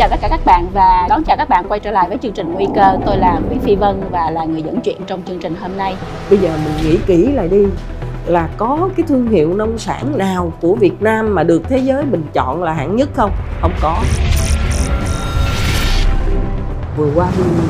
chào tất cả các bạn và đón chào các bạn quay trở lại với chương trình Nguy cơ. Tôi là Nguyễn Phi Vân và là người dẫn chuyện trong chương trình hôm nay. Bây giờ mình nghĩ kỹ lại đi là có cái thương hiệu nông sản nào của Việt Nam mà được thế giới bình chọn là hạng nhất không? Không có. Vừa qua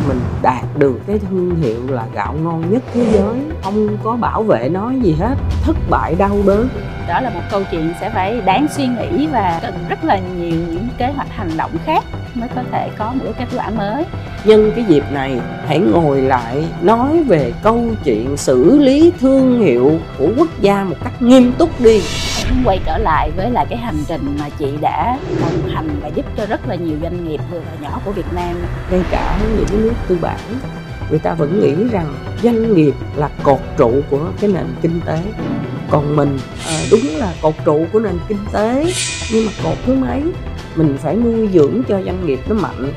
mình đạt được cái thương hiệu là gạo ngon nhất thế giới Không có bảo vệ nó gì hết Thất bại đau đớn đó là một câu chuyện sẽ phải đáng suy nghĩ và cần rất là nhiều những kế hoạch hành động khác mới có thể có một kết quả mới. Nhân cái dịp này hãy ngồi lại nói về câu chuyện xử lý thương hiệu của quốc gia một cách nghiêm túc đi. Quay trở lại với lại cái hành trình mà chị đã đồng hành và giúp cho rất là nhiều doanh nghiệp vừa và nhỏ của Việt Nam. Ngay cả những nước tư bản người ta vẫn nghĩ rằng doanh nghiệp là cột trụ của cái nền kinh tế. Còn mình à, đúng là cột trụ của nền kinh tế nhưng mà cột thứ mấy mình phải nuôi dưỡng cho doanh nghiệp nó mạnh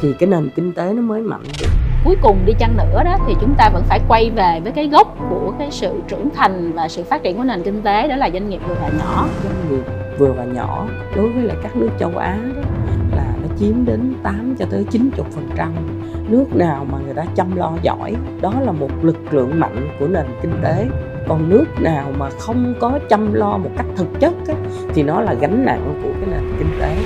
thì cái nền kinh tế nó mới mạnh được. Cuối cùng đi chăng nữa đó thì chúng ta vẫn phải quay về với cái gốc của cái sự trưởng thành và sự phát triển của nền kinh tế đó là doanh nghiệp vừa và nhỏ. Doanh nghiệp vừa và nhỏ đối với lại các nước châu Á đó là nó chiếm đến 8 cho tới 90 phần trăm. Nước nào mà người ta chăm lo giỏi đó là một lực lượng mạnh của nền kinh tế còn nước nào mà không có chăm lo một cách thực chất á, thì nó là gánh nặng của cái nền kinh tế.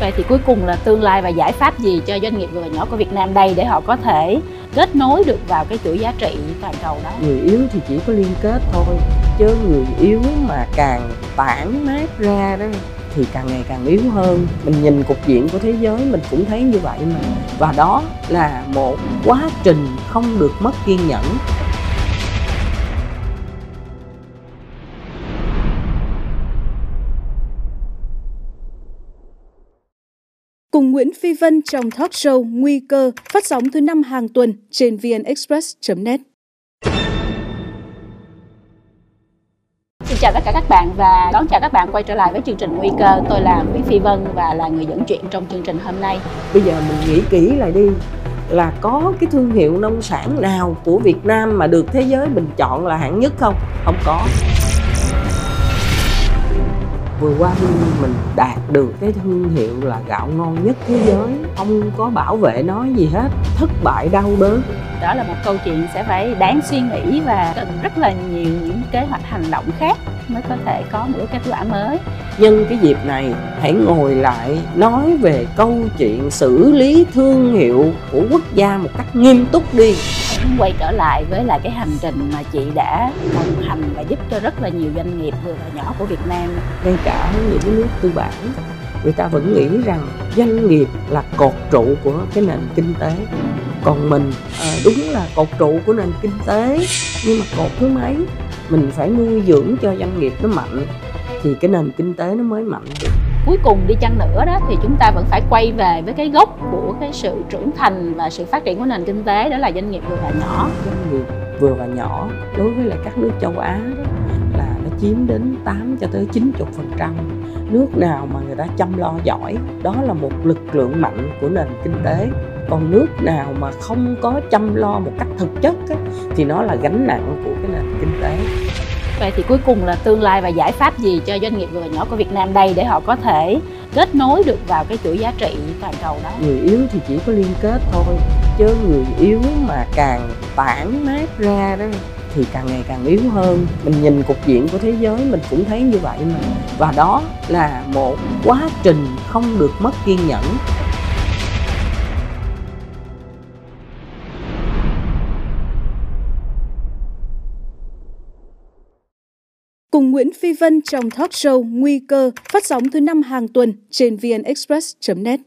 Vậy thì cuối cùng là tương lai và giải pháp gì cho doanh nghiệp vừa và nhỏ của Việt Nam đây để họ có thể kết nối được vào cái chuỗi giá trị toàn cầu đó? Người yếu thì chỉ có liên kết thôi chứ người yếu mà càng tản mát ra đó thì càng ngày càng yếu hơn. Mình nhìn cục diện của thế giới mình cũng thấy như vậy mà. Và đó là một quá trình không được mất kiên nhẫn cùng Nguyễn Phi Vân trong talk show Nguy cơ phát sóng thứ năm hàng tuần trên vnexpress.net. Xin chào tất cả các bạn và đón chào các bạn quay trở lại với chương trình Nguy cơ. Tôi là Nguyễn Phi Vân và là người dẫn chuyện trong chương trình hôm nay. Bây giờ mình nghĩ kỹ lại đi là có cái thương hiệu nông sản nào của Việt Nam mà được thế giới bình chọn là hạng nhất không? Không có vừa qua mình đạt được cái thương hiệu là gạo ngon nhất thế giới. Không có bảo vệ nó gì hết. Thất bại đau đớn. Đó là một câu chuyện sẽ phải đáng suy nghĩ và cần rất là nhiều những kế hoạch hành động khác mới có thể có một kết quả mới. Nhân cái dịp này hãy ngồi lại nói về câu chuyện xử lý thương hiệu của quốc gia một cách nghiêm túc đi. Quay trở lại với lại cái hành trình mà chị đã đồng hành và giúp cho rất là nhiều doanh nghiệp vừa và nhỏ của Việt Nam. Ngay cả những nước tư bản người ta vẫn nghĩ rằng doanh nghiệp là cột trụ của cái nền kinh tế. Còn mình à, đúng là cột trụ của nền kinh tế nhưng mà cột thứ mấy mình phải nuôi dưỡng cho doanh nghiệp nó mạnh thì cái nền kinh tế nó mới mạnh. Được cuối cùng đi chăng nữa đó thì chúng ta vẫn phải quay về với cái gốc của cái sự trưởng thành và sự phát triển của nền kinh tế đó là doanh nghiệp vừa và nhỏ. Doanh nghiệp vừa và nhỏ đối với lại các nước châu Á đó là nó chiếm đến 8 cho tới 90 phần trăm. Nước nào mà người ta chăm lo giỏi đó là một lực lượng mạnh của nền kinh tế còn nước nào mà không có chăm lo một cách thực chất á, thì nó là gánh nặng của cái nền kinh tế. Vậy thì cuối cùng là tương lai và giải pháp gì cho doanh nghiệp vừa và nhỏ của Việt Nam đây để họ có thể kết nối được vào cái chuỗi giá trị toàn cầu đó? Người yếu thì chỉ có liên kết thôi chứ người yếu mà càng tản mát ra đó thì càng ngày càng yếu hơn. Mình nhìn cục diện của thế giới mình cũng thấy như vậy mà. Và đó là một quá trình không được mất kiên nhẫn cùng Nguyễn Phi Vân trong talk show Nguy cơ, phát sóng thứ năm hàng tuần trên vnexpress.net.